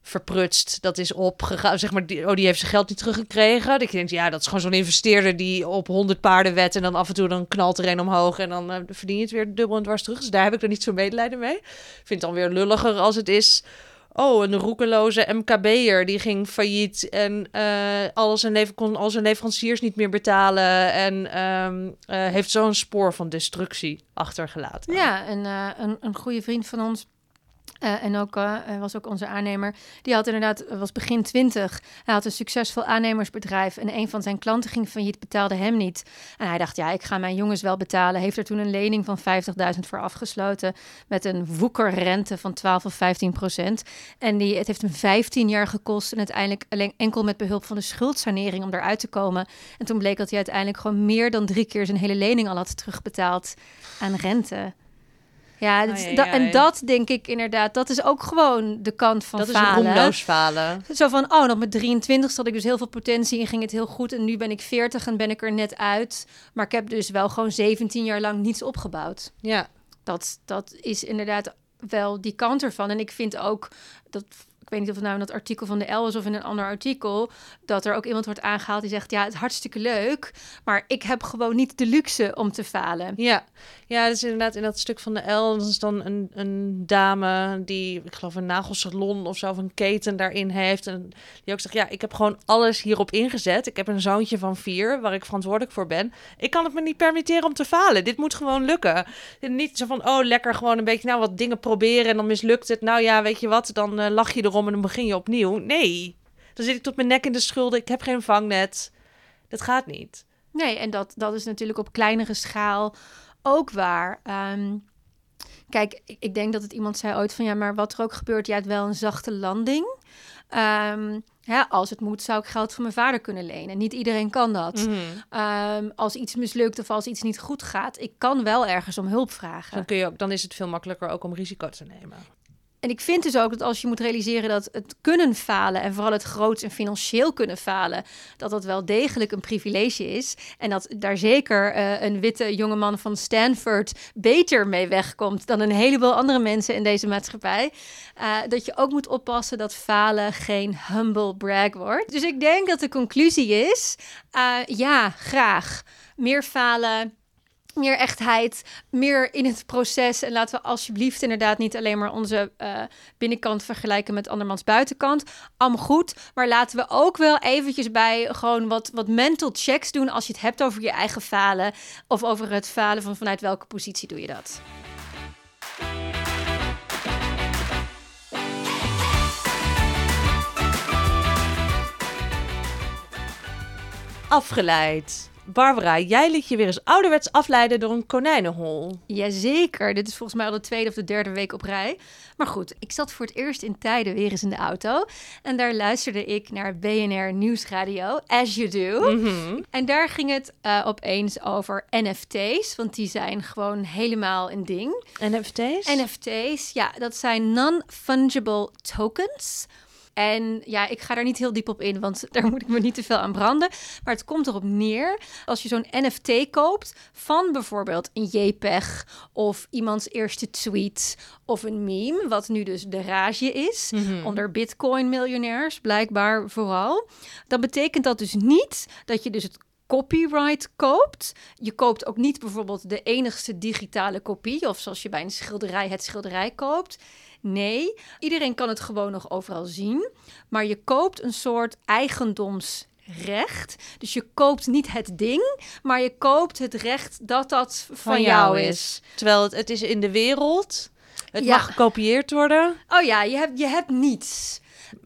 verprutst, dat is opgegaan, zeg maar, die, oh, die heeft zijn geld niet teruggekregen. Dat je denkt, ja, dat is gewoon zo'n investeerder die op 100 paarden wet en dan af en toe dan knalt er een omhoog en dan eh, verdien je het weer dubbel en dwars terug. Dus daar heb ik er niet zo medelijden mee. Vind het dan weer lulliger als het is, oh, een roekeloze MKB'er die ging failliet en eh, al, zijn lever- kon al zijn leveranciers niet meer betalen en ehm, eh, heeft zo'n spoor van destructie achtergelaten. Ja, en een, een goede vriend van ons. Eh, en ook eh, was ook onze aannemer. Die had inderdaad, was begin twintig. Hij had een succesvol aannemersbedrijf. En een van zijn klanten ging failliet, betaalde hem niet. En hij dacht, ja, ik ga mijn jongens wel betalen. Heeft er toen een lening van 50.000 voor afgesloten. Met een woekerrente van 12 of 15 procent. En die, het heeft hem 15 jaar gekost. En uiteindelijk alleen enkel met behulp van de schuldsanering om eruit te komen. En toen bleek dat hij uiteindelijk gewoon meer dan drie keer zijn hele lening al had terugbetaald aan rente. Ja, dat is- en dat denk ik inderdaad, dat is ook gewoon de kant van dat is een falen. roemloos falen. Zo van, oh, nog met 23 had ik dus heel veel potentie en ging het heel goed. En nu ben ik 40 en ben ik er net uit. Maar ik heb dus wel gewoon 17 jaar lang niets opgebouwd. Ja. Dat, dat is inderdaad wel die kant ervan. En ik vind ook dat. Weet niet of het nou in dat artikel van de L is of in een ander artikel. Dat er ook iemand wordt aangehaald die zegt: Ja, het hartstikke leuk. Maar ik heb gewoon niet de luxe om te falen. Ja. ja, is inderdaad in dat stuk van de. Dat is dan een, een dame die, ik geloof, een nagelsalon of zo, of een keten daarin heeft. En die ook zegt: Ja, ik heb gewoon alles hierop ingezet. Ik heb een zoontje van vier waar ik verantwoordelijk voor ben. Ik kan het me niet permitteren om te falen. Dit moet gewoon lukken. En niet zo van: Oh, lekker gewoon een beetje, nou, wat dingen proberen en dan mislukt het. Nou ja, weet je wat, dan eh, lach je erom en dan begin je opnieuw. Nee. Dan zit ik tot mijn nek in de schulden. Ik heb geen vangnet. Dat gaat niet. Nee, en dat, dat is natuurlijk op kleinere schaal ook waar. Ehm, kijk, ik, ik denk dat het iemand zei ooit van ja, maar wat er ook gebeurt, jij hebt wel een zachte landing. Ehm, hè, als het moet, zou ik geld van mijn vader kunnen lenen. Niet iedereen kan dat. Mhm. Ehm, als iets mislukt of als iets niet goed gaat, ik kan wel ergens om hulp vragen. Dan, kun je ook, dan is het veel makkelijker ook om risico te nemen. En ik vind dus ook dat als je moet realiseren dat het kunnen falen en vooral het groots en financieel kunnen falen, dat dat wel degelijk een privilege is. En dat daar zeker eh, een witte jongeman van Stanford beter mee wegkomt dan een heleboel andere mensen in deze maatschappij. Eh, dat je ook moet oppassen dat falen geen humble brag wordt. Dus ik denk dat de conclusie is: eh, ja, graag. Meer falen, meer echtheid, meer in het proces. En laten we alsjeblieft inderdaad niet alleen maar onze eh, binnenkant vergelijken met andermans buitenkant. Allemaal goed. Maar laten we ook wel eventjes bij gewoon wat, wat mental checks doen als je het hebt over je eigen falen. Of over het falen van vanuit welke positie doe je dat. Afgeleid. Barbara, jij liet je weer eens ouderwets afleiden door een konijnenhol. Jazeker, dit is volgens mij al de tweede of de derde week op rij. Maar goed, ik zat voor het eerst in tijden weer eens in de auto. En daar luisterde ik naar BNR Nieuwsradio, as you do. Mhm. En daar ging het eh, opeens over NFT's, want die zijn gewoon helemaal een ding. NFT's? NFT's, ja, dat zijn non-fungible tokens. En ja, ik ga daar niet heel diep op in, want daar moet ik me niet te veel aan branden. Maar het komt erop neer, als je zo'n NFT koopt van bijvoorbeeld een JPEG of iemands eerste tweet of een meme, wat nu dus de rage is, Mhm. onder Bitcoin-miljonairs blijkbaar vooral. Dan betekent dat dus niet dat je dus het copyright koopt. Je koopt ook niet bijvoorbeeld de enigste digitale kopie, of zoals je bij een schilderij het schilderij koopt. Nee, iedereen kan het gewoon nog overal zien. Maar je koopt een soort eigendomsrecht. Dus je koopt niet het ding, maar je koopt het recht dat dat van, jou is. Terwijl het, het is in de wereld. Het Ja. mag gekopieerd worden, Oh ja, je hebt, je hebt niets.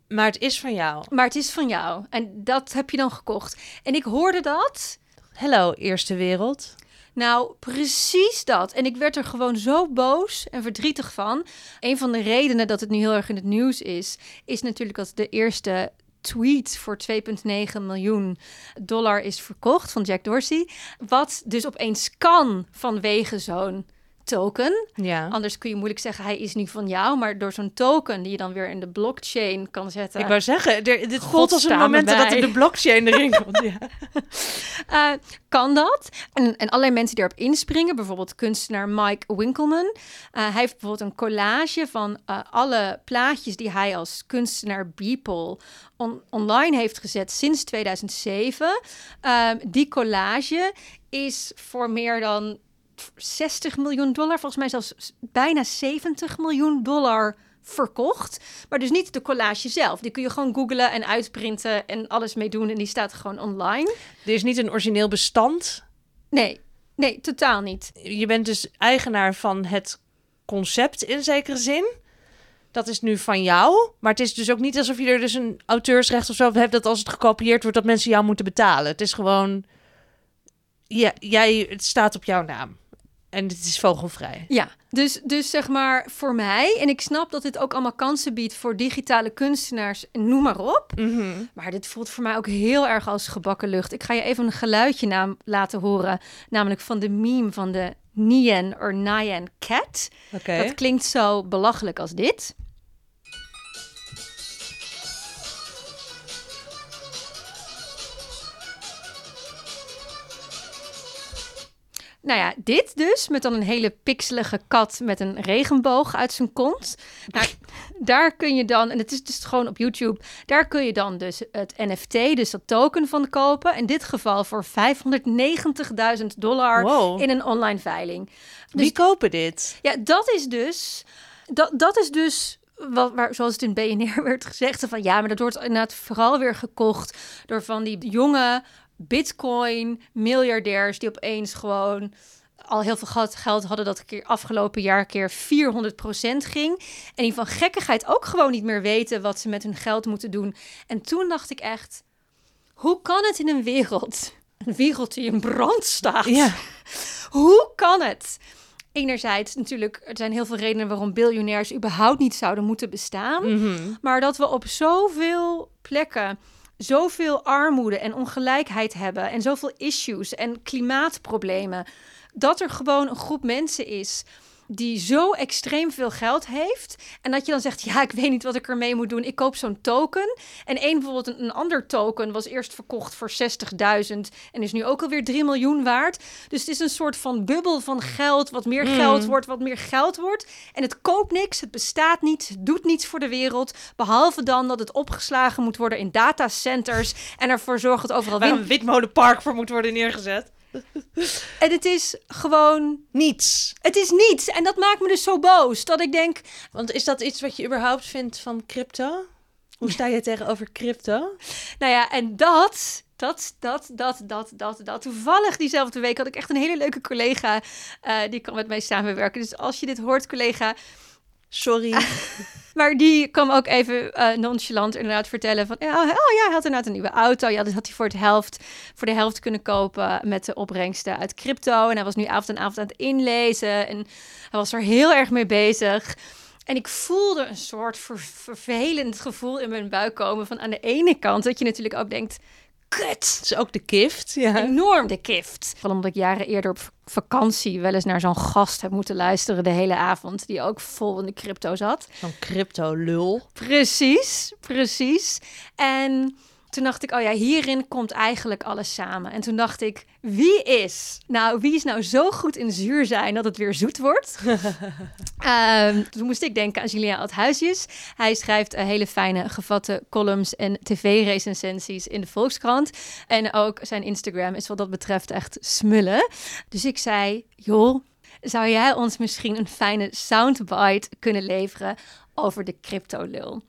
maar het is van jou. Maar het is van jou. En dat heb je dan gekocht. En ik hoorde dat. Hallo, eerste wereld. Nou, precies dat. En ik werd er gewoon zo boos en verdrietig van. Een van de redenen dat het nu heel erg in het nieuws is, is natuurlijk dat de eerste tweet voor 2,9 miljoen dollar is verkocht van Jack Dorsey. Wat dus opeens kan vanwege zo'n token. Ja. Anders kun je moeilijk zeggen hij is niet van jou, maar door zo'n token die je dan weer in de blockchain kan zetten. Ik wou zeggen, er, dit God voelt als een moment dat er de blockchain erin komt. Ja. Eh, kan dat? En, en allerlei mensen die erop inspringen, bijvoorbeeld kunstenaar Mike Winkelman. Eh, hij heeft bijvoorbeeld een collage van eh, alle plaatjes die hij als kunstenaar Beeple on- online heeft gezet sinds 2007. Ehm, die collage is voor meer dan 60 miljoen dollar, volgens mij zelfs bijna 70 miljoen dollar verkocht. Maar dus niet de collage zelf. Die kun je gewoon googlen en uitprinten en alles mee doen. En die staat gewoon online. Er is niet een origineel bestand. Nee, nee, totaal niet. Je bent dus eigenaar van het concept in zekere zin. Dat is nu van jou. Maar het is dus ook niet alsof je er dus een auteursrecht of zo hebt... dat als het gekopieerd wordt, dat mensen jou moeten betalen. Het is gewoon... Ja, jij, het staat op jouw naam. En het is vogelvrij. Ja, dus, dus zeg maar voor mij, en ik snap dat dit ook allemaal kansen biedt voor digitale kunstenaars, noem maar op. Maar dit voelt voor mij ook heel erg als gebakken lucht. Ik ga je even een geluidje naam laten horen, namelijk van de meme van de Nyan or Nyan Cat. Oké. Dat klinkt zo belachelijk als dit. Nou ja, dit dus, met dan een hele pixelige kat met een regenboog uit zijn kont. Nou, daar kun je dan, en het is dus gewoon op YouTube, daar kun je dan dus het NFT, dus dat token van kopen. In dit geval voor 590.000 dollar Wow. in een online veiling. Wie kopen dit? Ja, dat is dus. Dat, dat is dus. Wat, waar, zoals het in BNR werd gezegd. Van ja, maar dat wordt inderdaad vooral weer gekocht door van die jonge Bitcoin-miljardairs. die opeens gewoon al heel veel geld, geld hadden dat keer afgelopen jaar keer 400% ging. En die van gekkigheid ook gewoon niet meer weten wat ze met hun geld moeten doen. En toen dacht ik echt, hoe kan het in een wereld, een wereld die in brand staat? Ja. Hoe kan het? Enerzijds natuurlijk, er zijn heel veel redenen waarom biljonairs überhaupt niet zouden moeten bestaan. Mhm. Maar dat we op zoveel plekken zoveel armoede en ongelijkheid hebben en zoveel issues en klimaatproblemen, dat er gewoon een groep mensen is die zo extreem veel geld heeft. En dat je dan zegt, ja, ik weet niet wat ik ermee moet doen. Ik koop zo'n token. En een, bijvoorbeeld een, een ander token was eerst verkocht voor 60.000 en is nu ook alweer 3 miljoen waard. Dus het is een soort van bubbel van geld, wat meer geld wordt, wat meer geld wordt. En het koopt niks, het bestaat niet, het doet niets voor de wereld. Behalve dan dat het opgeslagen moet worden in datacenters en ervoor zorgt dat overal Waar een witmolenpark voor moet worden neergezet. En het is gewoon... Niets. Het is niets. En dat maakt me dus zo boos. Dat ik denk, Want is dat iets wat je überhaupt vindt van crypto? Hoe sta je tegenover crypto? Nou ja, en dat, dat, dat, dat, dat, dat, dat. Toevallig diezelfde week had ik echt een hele leuke collega. eh, die kan met mij samenwerken. Dus als je dit hoort, collega. Sorry. Maar die kwam ook even eh, nonchalant inderdaad vertellen van... Oh, oh ja, hij had inderdaad een nieuwe auto. Ja, dat had hij voor, het helft, voor de helft kunnen kopen met de opbrengsten uit crypto. En hij was nu avond en avond aan het inlezen. En hij was er heel erg mee bezig. En ik voelde een soort ver- vervelend gevoel in mijn buik komen. Van aan de ene kant dat je natuurlijk ook denkt... Kut, Het is ook de gift. Ja. enorm de kift. Vooral omdat ik jaren eerder op vakantie wel eens naar zo'n gast heb moeten luisteren de hele avond. Die ook vol in de crypto zat. Zo'n crypto lul. Precies, precies. En toen dacht ik, oh ja, hierin komt eigenlijk alles samen. En toen dacht ik, wie is? Nou, wie is nou zo goed in zuur zijn dat het weer zoet wordt? Ehm, toen moest ik denken aan Julien Althuisjes. Hij schrijft eh, hele fijne gevatte columns en tv-recensies in de Volkskrant. En ook zijn Instagram is wat dat betreft echt smullen. Dus ik zei, joh, zou jij ons misschien een fijne soundbite kunnen leveren over de crypto-lul?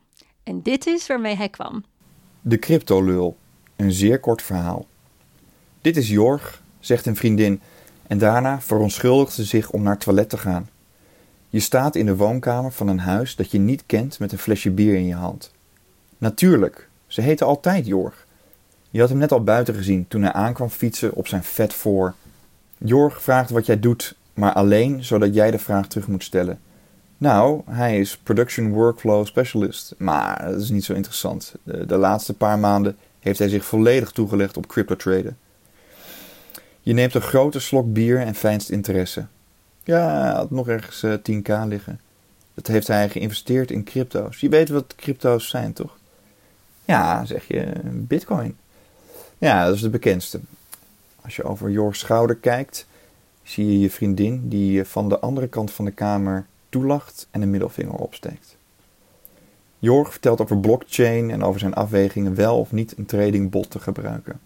En dit is waarmee hij kwam. De cryptolul. Een zeer kort verhaal. Dit is Jorg, zegt een vriendin, en daarna verontschuldigt ze zich om naar het toilet te gaan. Je staat in de woonkamer van een huis dat je niet kent met een flesje bier in je hand. Natuurlijk, ze heette altijd Jorg. Je had hem net al buiten gezien toen hij aankwam fietsen op zijn vet voor. Jorg vraagt wat jij doet, maar alleen zodat jij de vraag terug moet stellen. Nou, hij is Production Workflow Specialist, maar dat is niet zo interessant. De, laatste paar maanden heeft hij zich volledig toegelegd op crypto traden. Je neemt een grote slok bier en fijnst interesse. Ja, hij had nog ergens eh, 10k liggen. Dat heeft hij geïnvesteerd in crypto's. Je weet wat crypto's zijn, toch? Ja, zeg je, bitcoin. Ja, dat is de bekendste. Als je over Jor's schouder kijkt, zie je je vriendin die van de andere kant van de kamer toelacht en een middelvinger opsteekt. Jorg vertelt over blockchain en over zijn afwegingen wel of niet een tradingbot te gebruiken.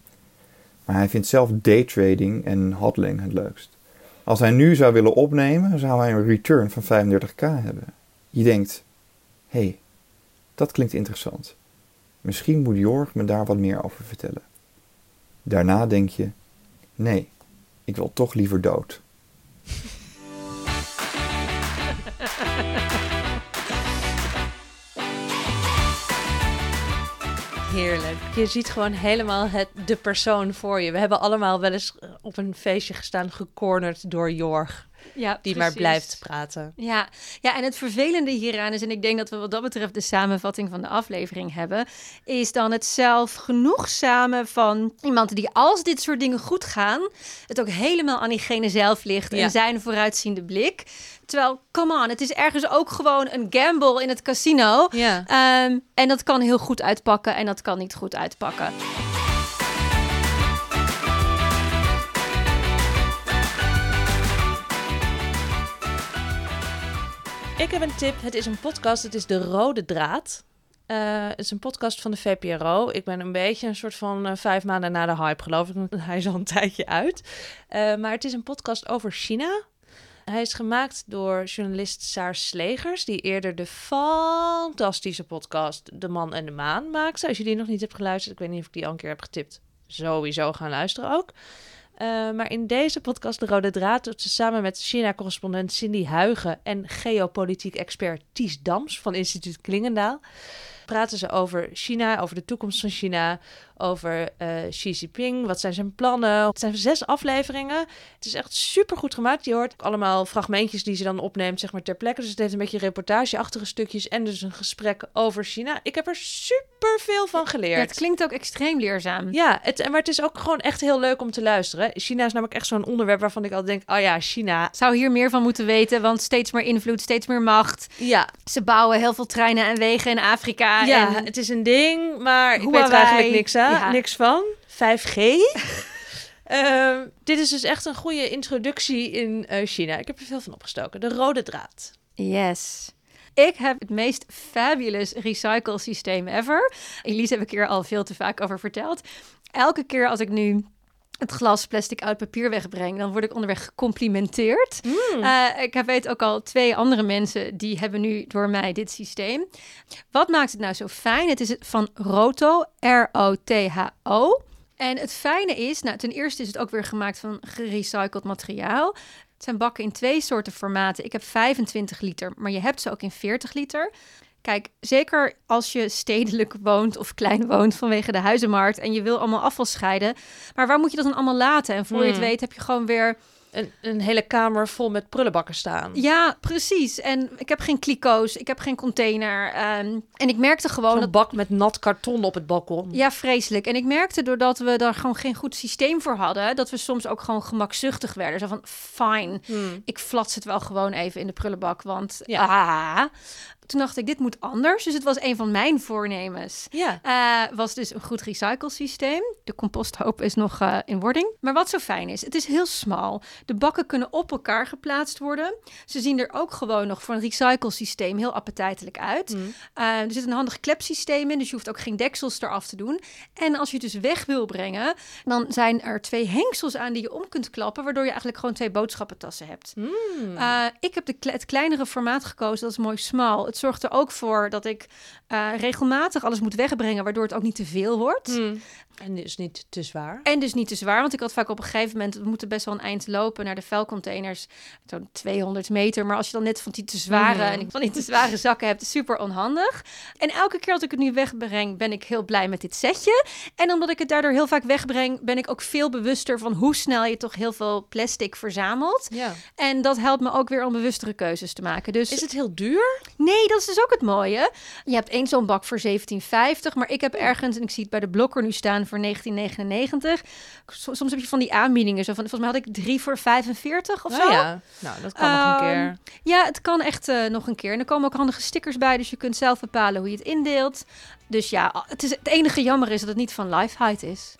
Maar hij vindt zelf daytrading en hodling het leukst. Als hij nu zou willen opnemen, zou hij een return van 35k hebben. Je denkt, hé, hey, dat klinkt interessant. Misschien moet Jorg me daar wat meer over vertellen. Daarna denk je, nee, ik wil toch liever dood. Heerlijk. Je ziet gewoon helemaal het, de persoon voor je. We hebben allemaal wel eens op een feestje gestaan, gecornerd door Jorg. Ja, Die maar blijft praten. Ja. ja, en het vervelende hieraan is, en ik denk dat we wat dat betreft de samenvatting van de aflevering hebben, is dan het zelf genoegzame van iemand die als dit soort dingen goed gaan, het ook helemaal aan diegene zelf ligt Ja. en zijn vooruitziende blik. Terwijl, come on, het is ergens ook gewoon een gamble in het casino. Ja. Ehm, en dat kan heel goed uitpakken en dat kan niet goed uitpakken. Ik heb een tip. Het is een podcast. Het is De Rode Draad. Eh, het is een podcast van de VPRO. Ik ben een beetje een soort van eh, vijf maanden na de hype, geloof ik. Hij is al een tijdje uit. Eh, maar het is een podcast over China. Hij is gemaakt door journalist Saar Slegers, die eerder de fantastische podcast De Man en de Maan maakte. Als je die nog niet hebt geluisterd, ik weet niet of ik die al een keer heb getipt. Sowieso gaan luisteren ook. Uh, maar in deze podcast De Rode Draad doet ze samen met China-correspondent Cindy Huigen en geopolitiek expert Ties Dams van instituut Klingendaal praten ze over China, over de toekomst van China, over uh, Xi Jinping. Wat zijn zijn plannen? Het zijn zes afleveringen. Het is echt super goed gemaakt. Je hoort allemaal fragmentjes die ze dan opneemt, zeg maar ter plekke. Dus het heeft een beetje reportageachtige stukjes en dus een gesprek over China. Ik heb er super veel van geleerd. het klinkt ook extreem leerzaam. Ja, het, maar het is ook gewoon echt heel leuk om te luisteren. China is namelijk echt zo'n onderwerp waarvan ik al denk: oh ja, China. Zou hier meer van moeten weten, want steeds meer invloed, steeds meer macht. Ja. Ze bouwen heel veel treinen en wegen in Afrika. Ja, en het is een ding, maar ik weet er eigenlijk niks aan niks van. 5G. Ehm, dit is dus echt een goede introductie in uh, China. Ik heb er veel van opgestoken. De rode draad. Yes. Ik heb het meest fabulous recycle systeem ever. Elise heb ik hier al veel te vaak over verteld. Elke keer als ik nu het glas plastic uit papier wegbreng, dan word ik onderweg gecomplimenteerd. Mm. Uh, ik weet ook al twee andere mensen die hebben nu door mij dit systeem. Wat maakt het nou zo fijn? Het is van Roto, R-O-T-H-O. En het fijne is, nou, ten eerste is het ook weer gemaakt van gerecycled materiaal. Het zijn bakken in twee soorten formaten. Ik heb 25 liter, maar je hebt ze ook in 40 liter. Kijk, zeker als je stedelijk woont of klein woont vanwege de huizenmarkt en je wil allemaal afval scheiden. Maar waar moet je dat dan allemaal laten? En voor je het hmm. weet heb je gewoon weer een, een, hele kamer vol met prullenbakken staan. Ja, precies. En ik heb geen kliko's, ik heb geen container. Ehm, en ik merkte gewoon... Een bak met nat karton op het balkon. Ja, vreselijk. En ik merkte doordat we daar gewoon geen goed systeem voor hadden... dat we soms ook gewoon gemakzuchtig werden. Zo van, fine, hmm. ik flats het wel gewoon even in de prullenbak, want... Ja. Ah, toen dacht ik, dit moet anders. Dus het was een van mijn voornemens. Ja. Uh, was dus een goed recyclesysteem. De composthoop is nog uh, in wording. Maar wat zo fijn is, het is heel smal. De bakken kunnen op elkaar geplaatst worden. Ze zien er ook gewoon nog voor een recyclesysteem heel appetijtelijk uit. Mm. Uh, er zit een handig klepsysteem in, dus je hoeft ook geen deksels eraf te doen. En als je het dus weg wil brengen, dan zijn er twee hengsels aan die je om kunt klappen, waardoor je eigenlijk gewoon twee boodschappentassen hebt. Mm. ik heb de, het kleinere formaat gekozen, dat is mooi smal het zorgt er ook voor dat ik uh, regelmatig alles moet wegbrengen, waardoor het ook niet te veel wordt. Hmm. En dus niet te zwaar. En dus niet te zwaar, want ik had vaak op een gegeven moment, we moeten best wel een eind lopen naar de vuilcontainers, zo'n 200 meter. Maar als je dan net van die te zware hmm. en ik van die te zware zakken hebt, super onhandig. En elke keer als ik het nu wegbreng, ben ik heel blij met dit setje. En omdat ik het daardoor heel vaak wegbreng, ben ik ook veel bewuster van hoe snel je toch heel veel plastic verzamelt. Ja. En dat helpt me ook weer om bewustere keuzes te maken. Dus is het heel duur? Nee, dat is dus ook het mooie. Je hebt één zo'n bak voor 17,50, maar ik heb ergens en ik zie het bij de blokker nu staan voor 1999. Soms heb je van die aanbiedingen. Zo van, volgens mij had ik drie voor 45 of oh, zo. Ja, nou, dat kan nog een keer. Ehm, ja, het kan echt uh, nog een keer. En er komen ook handige stickers bij, dus je kunt zelf bepalen hoe je het indeelt. Dus ja, het, is, het enige jammer is dat het niet van Lifehide is.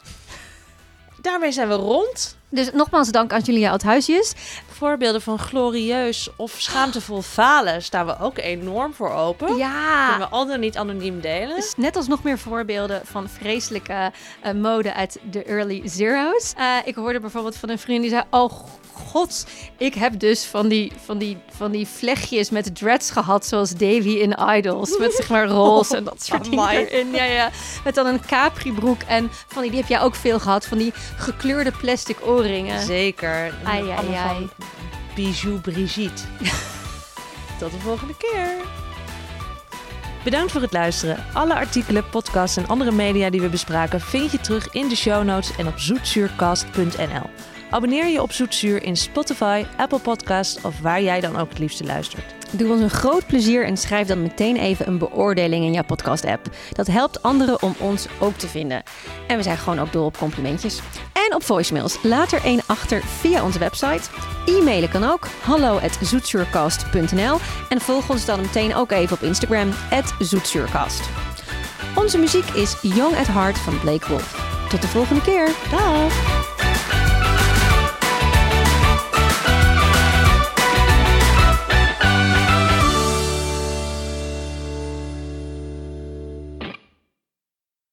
Daarmee zijn we rond. Dus nogmaals dank aan Julia Oudhuisjes. Voorbeelden van glorieus of schaamtevol falen staan we ook enorm voor open. Ja. Kunnen we al dan niet anoniem delen. Dus net als nog meer voorbeelden van vreselijke uh, mode uit de early zeros. Uh, ik hoorde bijvoorbeeld van een vriend die zei... Oh god, ik heb dus van die, van die, van die vlechtjes met dreads gehad... zoals Davy in Idols. Met zeg maar roze en dat soort dingen erin. Ja, ja. Met dan een capri broek en van die... Die heb jij ook veel gehad, van die gekleurde plastic oren Zeker. Ai, ai, ai. Bijou Brigitte. Tot de volgende keer. Bedankt voor het luisteren. Alle artikelen, podcasts en andere media die we bespraken vind je terug in de show notes en op zoetzuurcast.nl. Abonneer je op Zoetzuur in Spotify, Apple Podcasts of waar jij dan ook het liefste luistert. Doe ons een groot plezier en schrijf dan meteen even een beoordeling in jouw podcast-app. Dat helpt anderen om ons ook te vinden. En we zijn gewoon ook dol op complimentjes. En op voicemails. Laat er één achter via onze website. E-mailen kan ook. hallo En volg ons dan meteen ook even op Instagram. Zoetsuurcast. Onze muziek is Young at Heart van Blake Wolf. Tot de volgende keer. Dag!